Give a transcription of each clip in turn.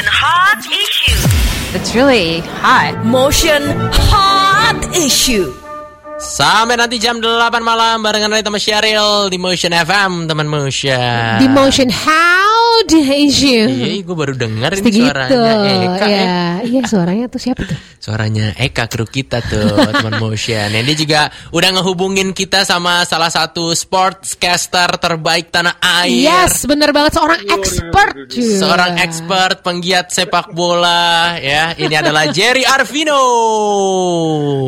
Motion Hot Issue. It's really hot. Motion Hot Issue. Sampai nanti jam 8 malam barengan Rita sama Sheryl di Motion FM, teman Motion. Di motion how the issue. Iya, gue baru dengar ini gitu. suaranya Eka. ya. ya. Iya, suaranya tuh siapa tuh? Suaranya Eka kru kita tuh, teman Motion. Yang dia juga udah ngehubungin kita sama salah satu sportscaster terbaik tanah air. Yes, bener banget seorang expert juga. Seorang expert penggiat sepak bola ya. Ini adalah Jerry Arvino.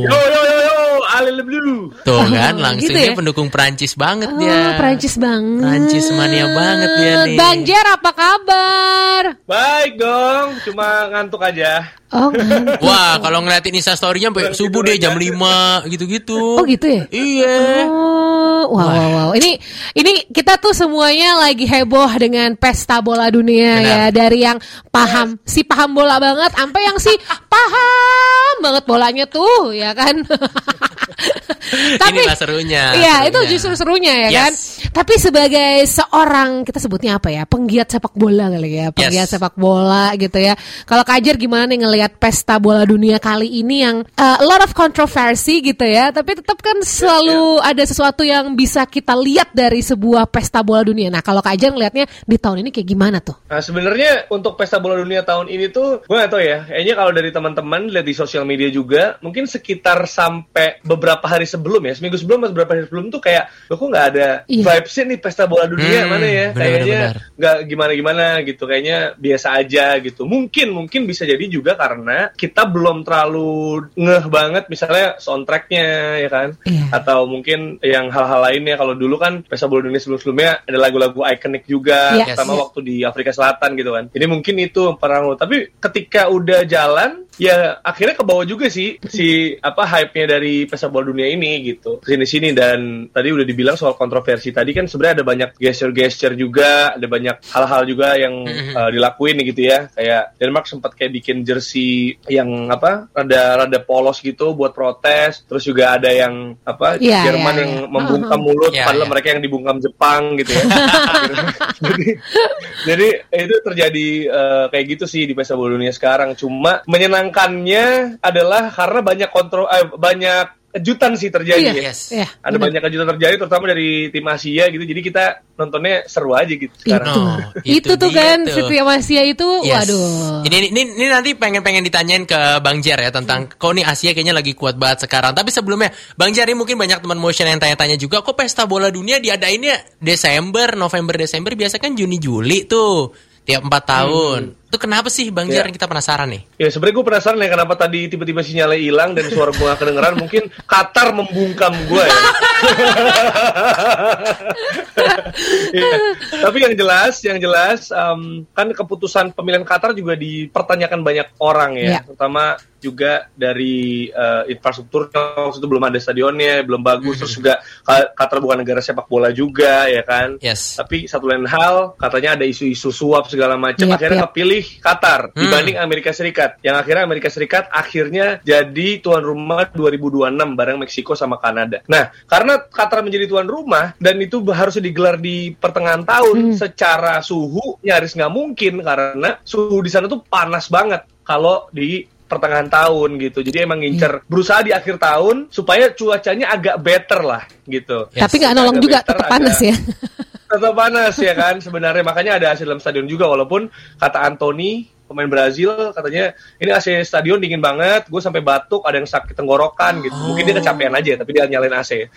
Yo yo yo yo, Ale Blue. Tuh kan langsung gitu dia ya? pendukung Prancis banget Oh, dia. Prancis banget. Prancis mania banget dia nih. Bang Jer, apa kabar? Baik dong, cuma ngantuk aja. Oh, ngantuk. Wah, kalau ngeliatin Insta story-nya sampai subuh deh jam 5 gitu-gitu. oh gitu ya? Iya. Oh, wow, wow, wow. Ini, ini kita tuh semuanya lagi heboh dengan pesta bola dunia Benar. ya. Dari yang paham, si paham bola banget, sampai yang si paham banget bolanya tuh, ya kan? Inilah serunya, Iya, serunya. itu justru serunya ya Yes. kan. Tapi sebagai seorang kita sebutnya apa ya? Penggiat sepak bola kali ya, penggiat Yes. sepak bola gitu ya. Kalau Kajar gimana nih ngelihat pesta bola dunia kali ini yang uh, a lot of controversy gitu ya, tapi tetap kan selalu ada sesuatu yang bisa kita lihat dari sebuah pesta bola dunia. Nah, kalau Kajar ngelihatnya di tahun ini kayak gimana tuh? Nah sebenarnya untuk pesta bola dunia tahun ini tuh gue gak tau ya. Kayaknya kalau dari teman-teman lihat di sosial media juga, mungkin sekitar sampai beberapa hari sebelum ya, seminggu sebelum atau beberapa hari sebelum tuh kayak, lo kok nggak ada Iya. vibesnya nih pesta bola dunia Hmm, mana ya? benar, Kayaknya nggak gimana-gimana gitu. Kayaknya biasa aja gitu. Mungkin mungkin bisa jadi juga karena kita belum terlalu ngeh banget misalnya soundtracknya ya kan, Iya. atau mungkin yang hal-hal lainnya. Kalau dulu kan pesta bola dunia sebelum-sebelumnya ada lagu-lagu ikonik juga, Iya. terutama Yes. waktu di Afrika Selatan gitu kan. Jadi mungkin itu pengaruh. Tapi ketika udah jalan, ya akhirnya ke bawah juga sih si apa hype-nya dari pesta bola dunia ini gitu. Sini-sini dan tadi udah dibilang soal kontroversi tadi kan sebenarnya ada banyak gesture-gesture juga, ada banyak hal-hal juga yang uh, dilakuin gitu ya. Kayak Denmark sempat kayak bikin jersey yang apa rada rada polos gitu buat protes. Terus juga ada yang apa Iya, Jerman iya, yang membungkam Uh-huh. mulut Iya, padahal iya. mereka yang dibungkam Jepang gitu ya. jadi, jadi itu terjadi eh, kayak gitu sih di pesta bola dunia sekarang. Cuma menyenangkannya adalah karena banyak kontrol eh, banyak kejutan sih terjadi Iya. ya. Yes. Ya, Ada benar. banyak kejutan terjadi terutama dari tim Asia gitu. Jadi kita nontonnya seru aja gitu sekarang. Itu. No, itu, itu tuh kan tuh. setiap Asia itu Yes. waduh. Ini, ini ini nanti pengen-pengen ditanyain ke Bang Jer ya tentang kok nih Asia kayaknya lagi kuat banget sekarang. Tapi sebelumnya Bang Jer ini mungkin banyak teman motion yang tanya-tanya juga kok pesta bola dunia diadainnya Desember, November, Desember biasa kan Juni Juli tuh tiap empat tahun. Itu kenapa sih Bang Jer Ya. kita penasaran nih? Ya sebenarnya gue penasaran ya kenapa tadi tiba-tiba sinyalnya hilang dan suara gue gak kedengeran mungkin Qatar membungkam gue ya. Ya, Tapi yang jelas, yang jelas em, kan keputusan pemilihan Qatar juga dipertanyakan banyak orang ya, Ya. terutama juga dari eh, infrastruktur waktu itu belum ada stadionnya, belum bagus, terus juga Qatar bukan negara sepak bola juga ya kan. Yes. Tapi satu lain hal, katanya ada isu-isu suap segala macam. Yap, akhirnya yap. kepilih Qatar Hmm. dibanding Amerika Serikat. Yang akhirnya Amerika Serikat akhirnya jadi tuan rumah 2026 bareng Meksiko sama Kanada. Nah, karena Qatar menjadi tuan rumah dan itu harusnya digelar di pertengahan tahun, secara suhu nyaris nggak mungkin karena suhu di sana tuh panas banget kalau di pertengahan tahun gitu. Jadi emang ngincer berusaha di akhir tahun supaya cuacanya agak better lah gitu. Yes. Tapi nggak nolong Agak juga, better, tetap panas agak- ya. tetap panas ya kan sebenarnya makanya ada AC dalam stadion juga walaupun kata Anthony pemain Brazil katanya ini AC stadion dingin banget gue sampai batuk ada yang sakit tenggorokan gitu mungkin dia kecapean aja tapi dia nyalain AC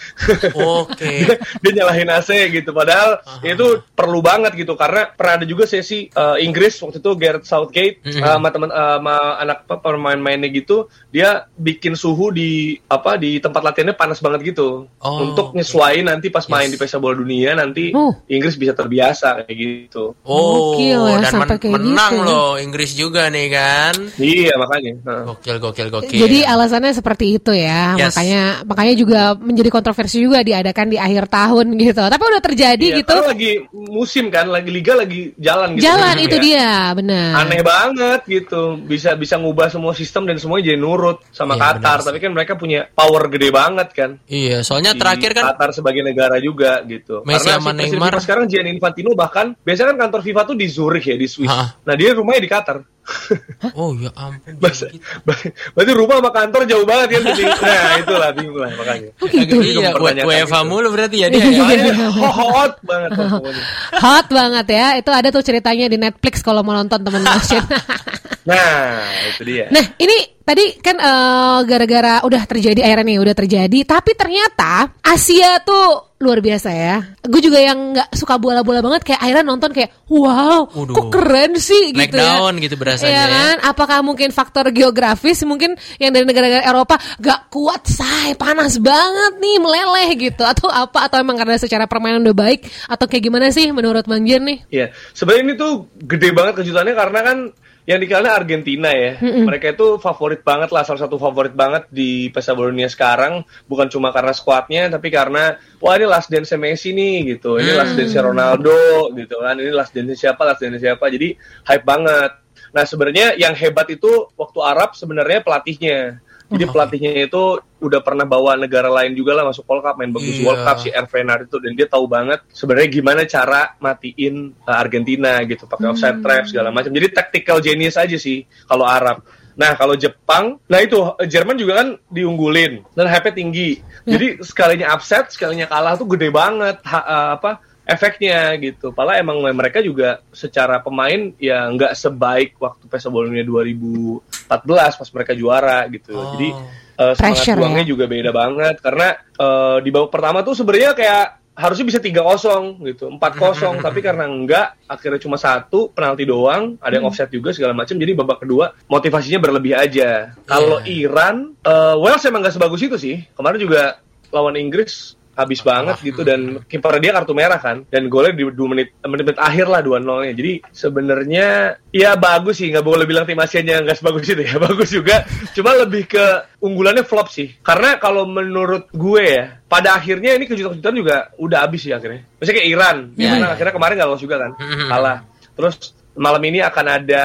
Oke. dia nyalahin AC gitu padahal itu perlu banget gitu karena pernah ada juga sesi eh, Inggris waktu itu Gareth Southgate Mhm. eh, sama teman eh, sama anak pe- pemain-mainnya gitu dia bikin suhu di apa di tempat latihannya panas banget gitu Oh, untuk oke. nyesuaiin nanti pas main Yes. di pesta bola dunia nanti Oh. Inggris bisa terbiasa kayak gitu Oh, Gokil ya, dan men- kayak menang gitu. loh Inggris juga nih kan. iya makanya Heeh. Gokil, gokil, gokil. Jadi alasannya seperti itu ya, Yes. makanya makanya juga menjadi kontroversi juga diadakan di akhir tahun gitu. Tapi udah terjadi Iya, gitu. lagi musim kan lagi liga lagi jalan gitu Jalan Ya. itu dia, benar. aneh banget gitu bisa bisa ngubah semua sistem dan semuanya jadi nurut sama Iya, Qatar benar sih. tapi kan mereka punya power gede banget kan Iya, soalnya di terakhir kan Qatar sebagai negara juga gitu Messi karena sama si presiden Neymar. FIFA sekarang Gianni Infantino bahkan biasanya kan kantor FIFA tuh di Zurich ya di Swiss Hah. nah dia rumahnya di Qatar Makassar. Oh ya ampun. Bahasa- gitu. ber- Berarti rumah sama kantor jauh banget kan jadi. Nah, itulah bingung lah makanya. Oh gitu. Agak- iya, WFA itu. mulu berarti ya dia. ya? Makanya hot banget pokoknya. Hot banget ya. Itu ada tuh ceritanya di Netflix kalau mau nonton teman motion. Nah, itu dia. Nah, ini tadi kan eh, gara-gara udah terjadi akhirnya nih, udah terjadi. Tapi ternyata Asia tuh luar biasa ya. Gue juga yang nggak suka bola-bola banget kayak akhirnya nonton kayak wow, Waduh. kok keren sih Naik gitu ya. daun gitu berasanya Iya ya. kan? Apakah mungkin faktor geografis mungkin yang dari negara-negara Eropa gak kuat say, panas banget nih, meleleh gitu atau apa atau emang karena secara permainan udah baik atau kayak gimana sih menurut Bang Jen nih? Iya, sebenarnya ini tuh gede banget kejutannya karena kan yang dikenalnya Argentina ya. Mereka itu favorit banget lah, salah satu favorit banget di pesta bola dunia sekarang. Bukan cuma karena skuadnya, tapi karena wah ini last dance Messi nih gitu. Ini last dance Ronaldo gitu kan. Ini last dance siapa, last dance siapa. Jadi hype banget. Nah sebenarnya yang hebat itu waktu Arab sebenarnya pelatihnya. Jadi pelatihnya itu udah pernah bawa negara lain juga lah masuk World Cup, main bagus Iya. World Cup si Hervé Renard itu dan dia tahu banget sebenarnya gimana cara matiin uh, Argentina gitu pakai offside trap segala macam. Jadi tactical genius aja sih kalau Arab. Nah kalau Jepang, nah itu eh, Jerman juga kan diunggulin dan hype tinggi. Jadi sekalinya upset, sekalinya kalah tuh gede banget ha- uh, apa efeknya gitu. Padahal emang mereka juga secara pemain ya nggak sebaik waktu pesta bola dunia 2014 pas mereka juara gitu. Oh. Jadi uh, semangat Pressure, juangnya ya. juga beda banget karena uh, di babak pertama tuh sebenarnya kayak harusnya bisa 3-0 gitu, 4-0 tapi karena enggak akhirnya cuma satu penalti doang, ada yang offset juga segala macam. Jadi babak kedua motivasinya berlebih aja. Kalau Iran uh, Wales emang nggak sebagus itu sih. Kemarin juga lawan Inggris habis banget gitu dan kiper dia kartu merah kan dan golnya di 2 menit menit, menit akhir lah 2-0 nya jadi sebenarnya ya bagus sih nggak boleh bilang tim Asianya nggak sebagus itu ya bagus juga cuma lebih ke unggulannya flop sih karena kalau menurut gue ya pada akhirnya ini kejutan-kejutan juga udah habis sih akhirnya misalnya kayak Iran Ya, Iran ya. akhirnya kemarin nggak lolos juga kan Mhm. kalah terus malam ini akan ada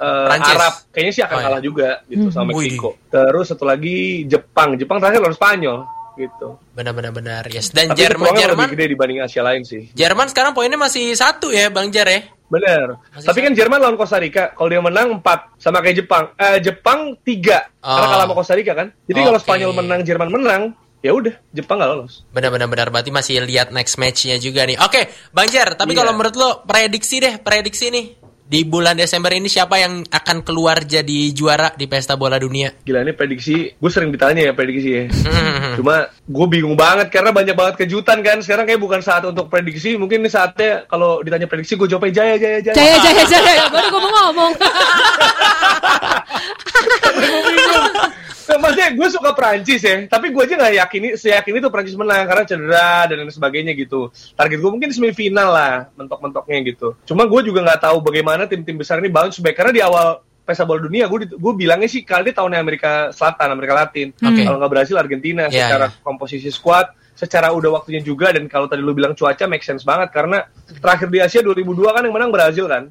Prancis. Arab kayaknya sih akan Oh, iya. kalah juga gitu sama Wih. Meksiko terus satu lagi Jepang Jepang terakhir lawan Spanyol gitu Benar-benar benar. Yes. Dan tapi Jerman Jerman lebih gede dibanding Asia lain sih. Jerman sekarang poinnya masih satu ya Bang Jar ya. Bener. Masih Tapi kan Jerman lawan Costa Rica, kalau dia menang 4 sama kayak Jepang. Eh Jepang 3 karena Oh. kalah sama Costa Rica kan. Jadi kalau Oke. Spanyol menang, Jerman menang, ya udah Jepang nggak lolos. Benar-benar benar berarti masih lihat next match-nya juga nih. Oke, Bang Jar, tapi Iya. kalau menurut lo prediksi deh, prediksi nih di bulan Desember ini siapa yang akan keluar jadi juara di pesta bola dunia? Gila ini prediksi, gue sering ditanya ya prediksi ya. Cuma gue bingung banget karena banyak banget kejutan kan. Sekarang kayak bukan saat untuk prediksi. Mungkin ini saatnya kalau ditanya prediksi gue jawabnya jaya jaya jaya. Jaya jaya jaya baru gue mau ngomong. Nah, maksudnya gue suka Prancis ya, tapi gue aja nggak yakin, seyakin itu Prancis menang karena cedera dan lain sebagainya gitu. Target gue mungkin semifinal lah, mentok-mentoknya gitu. Cuma gue juga nggak tahu bagaimana tim-tim besar ini bounce back karena di awal pesta bola dunia gue gue bilangnya sih kali ini tahunnya Amerika Selatan, Amerika Latin. Oke. Kalau nggak Brasil, Argentina Ya, secara ya. komposisi squad, secara udah waktunya juga dan kalau tadi lu bilang cuaca make sense banget karena terakhir di Asia 2002 kan yang menang Brazil kan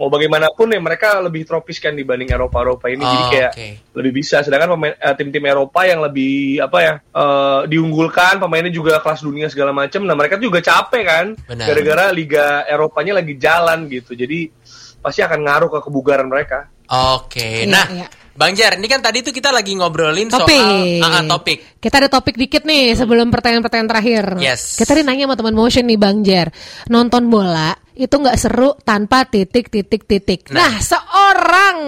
mau bagaimanapun ya mereka lebih tropis kan dibanding Eropa Eropa ini. Jadi Oh, kayak oke. lebih bisa. Sedangkan pemain eh, tim-tim Eropa yang lebih apa ya eh, diunggulkan pemainnya juga kelas dunia segala macam nah mereka juga capek kan. Benar. gara-gara liga Eropanya lagi jalan gitu. Jadi pasti akan ngaruh ke kebugaran mereka. Oke, Iya, nah iya. Bang Jar, ini kan tadi tuh kita lagi ngobrolin Topik. soal ah, ah, topik. Kita ada topik dikit nih sebelum pertanyaan-pertanyaan terakhir. Yes. Kita tadi nanya sama teman motion nih Bang Jer. Nonton bola itu nggak seru tanpa titik titik titik. Nah, seorang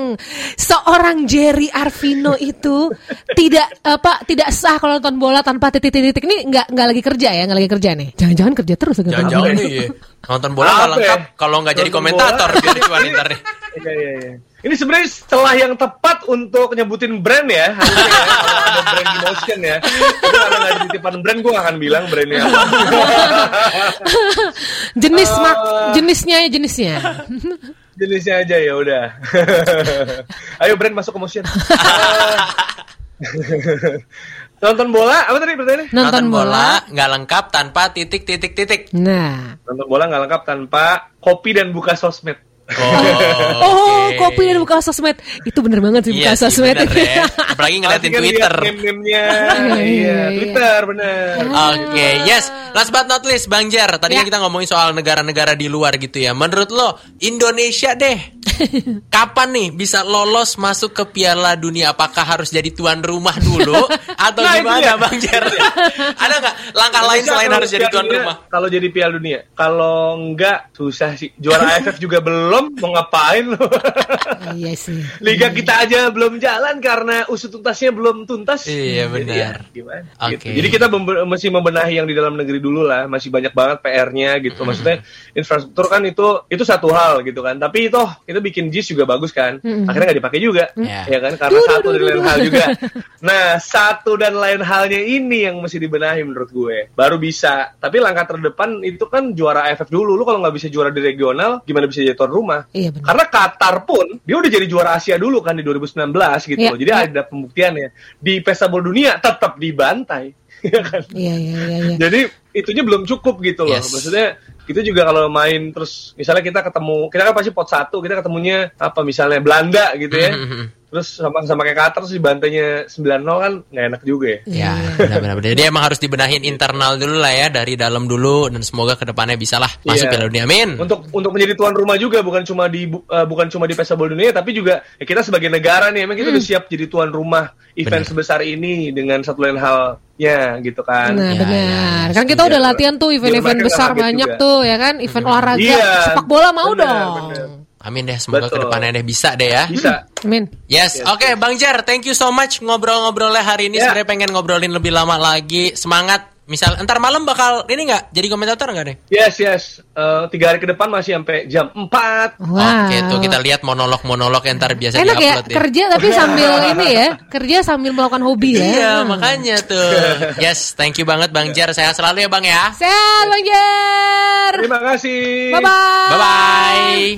seorang Jerry Arvino itu tidak apa tidak sah kalau nonton bola tanpa titik titik titik. Ini nggak nggak lagi kerja ya, nggak lagi kerja nih. Jangan-jangan kerja terus Jangan-jangan nih ya. nonton bola nggak ya? lengkap kalau nggak jadi komentator biar cuan ntar nih. Iya iya iya. Ini sebenarnya celah yang tepat untuk nyebutin brand ya. Harusnya ya, kalau ada brand di motion ya. Karena nggak ada titipan brand, gue akan bilang brandnya apa. Jenis mak Ah. jenisnya ya jenisnya. Jenisnya aja ya udah. Ayo brand masuk ke motion. Nonton bola, apa tadi pertanyaannya? Nonton bola. nggak lengkap tanpa titik titik titik. Nah. Nonton bola nggak lengkap tanpa kopi dan buka sosmed. Oh, oke. kopi dan buka sosmed. Itu bener banget sih Iya buka sih, sosmed. bener ya. Apalagi ngeliatin kan Twitter. lihat meme-memenya. iya, Iya, iya. Twitter bener. Oke, yes. Last but not least, Bang Jar. Tadi Ya. kita ngomongin soal negara-negara di luar gitu ya. Menurut lo, Indonesia deh. Kapan nih bisa lolos masuk ke Piala Dunia? Apakah harus jadi tuan rumah dulu atau Nah, gimana dia. Bang Jer? Ada nggak langkah lain selain harus jadi tuan Dunia- rumah? Kalau jadi Piala Dunia, kalau enggak susah sih. Juara AFF juga belum, mau ngapain lu? Iya sih. Liga kita aja belum jalan karena usut tuntasnya belum tuntas. Iya, Jadi benar. ya, gimana? Oke. Gitu. Jadi kita membe- mesti membenahi yang di dalam negeri dulu lah. Masih banyak banget PR-nya gitu. Maksudnya infrastruktur kan itu itu satu hal gitu kan. Tapi itu itu bikin JIS juga bagus kan. Akhirnya nggak dipakai juga. Ya. Ya kan karena satu dan lain hal juga. Nah, satu dan lain halnya ini yang mesti dibenahi menurut gue. Baru bisa. Tapi langkah terdepan itu kan juara AFF dulu. Lu kalau nggak bisa juara di regional, gimana bisa jadi tuan rumah? Iya benar. Karena Qatar pun dia udah jadi juara Asia dulu kan di 2019 gitu. Iya, loh. Jadi iya. ada pembuktiannya. Di pesta bola dunia tetap dibantai. Ya kan? Iya iya iya. iya. Jadi itunya belum cukup gitu loh. Yes. Maksudnya kita juga kalau main terus misalnya kita ketemu kita kan pasti pot satu kita ketemunya apa misalnya Belanda gitu ya. Terus sama sama kayak Qatar terus dibantainya 9-0 kan nggak enak juga ya. Ya, benar-benar. Jadi emang harus dibenahin internal dulu lah ya dari dalam dulu dan semoga ke depannya bisa lah masuk Iya. Piala Dunia. Amin. Untuk untuk menjadi tuan rumah juga bukan cuma di eh, bukan cuma di pesta bola dunia tapi juga ya kita sebagai negara nih emang kita udah siap jadi tuan rumah event Benar. sebesar ini dengan satu lain halnya gitu kan. Nah Ya, benar. ya. Kan kita udah Iya. latihan tuh event-event mereka besar banyak juga. tuh ya kan, event olahraga, Iya, sepak bola mau benar, dong. benar. Amin deh, semoga Betul. ke depannya deh bisa deh ya. Bisa. Amin. Yes, Yes, oke Bang Jer, thank you so much ngobrol-ngobrolnya hari ini. Ya. Sebenarnya pengen ngobrolin lebih lama lagi. Semangat. Misal, entar malam bakal ini nggak jadi komentator nggak deh? Yes, yes. Eh, tiga hari ke depan masih sampai jam 4. Wow. Oke, tuh kita lihat monolog-monolog yang ntar biasa Enak ya diupload ya. kerja tapi sambil ini ya, kerja sambil melakukan hobi ya. Iya, makanya tuh. Yes, thank you banget Bang Jer. Sehat selalu ya Bang ya. Sehat Bang Jer. Terima kasih. Bye bye. Bye-bye.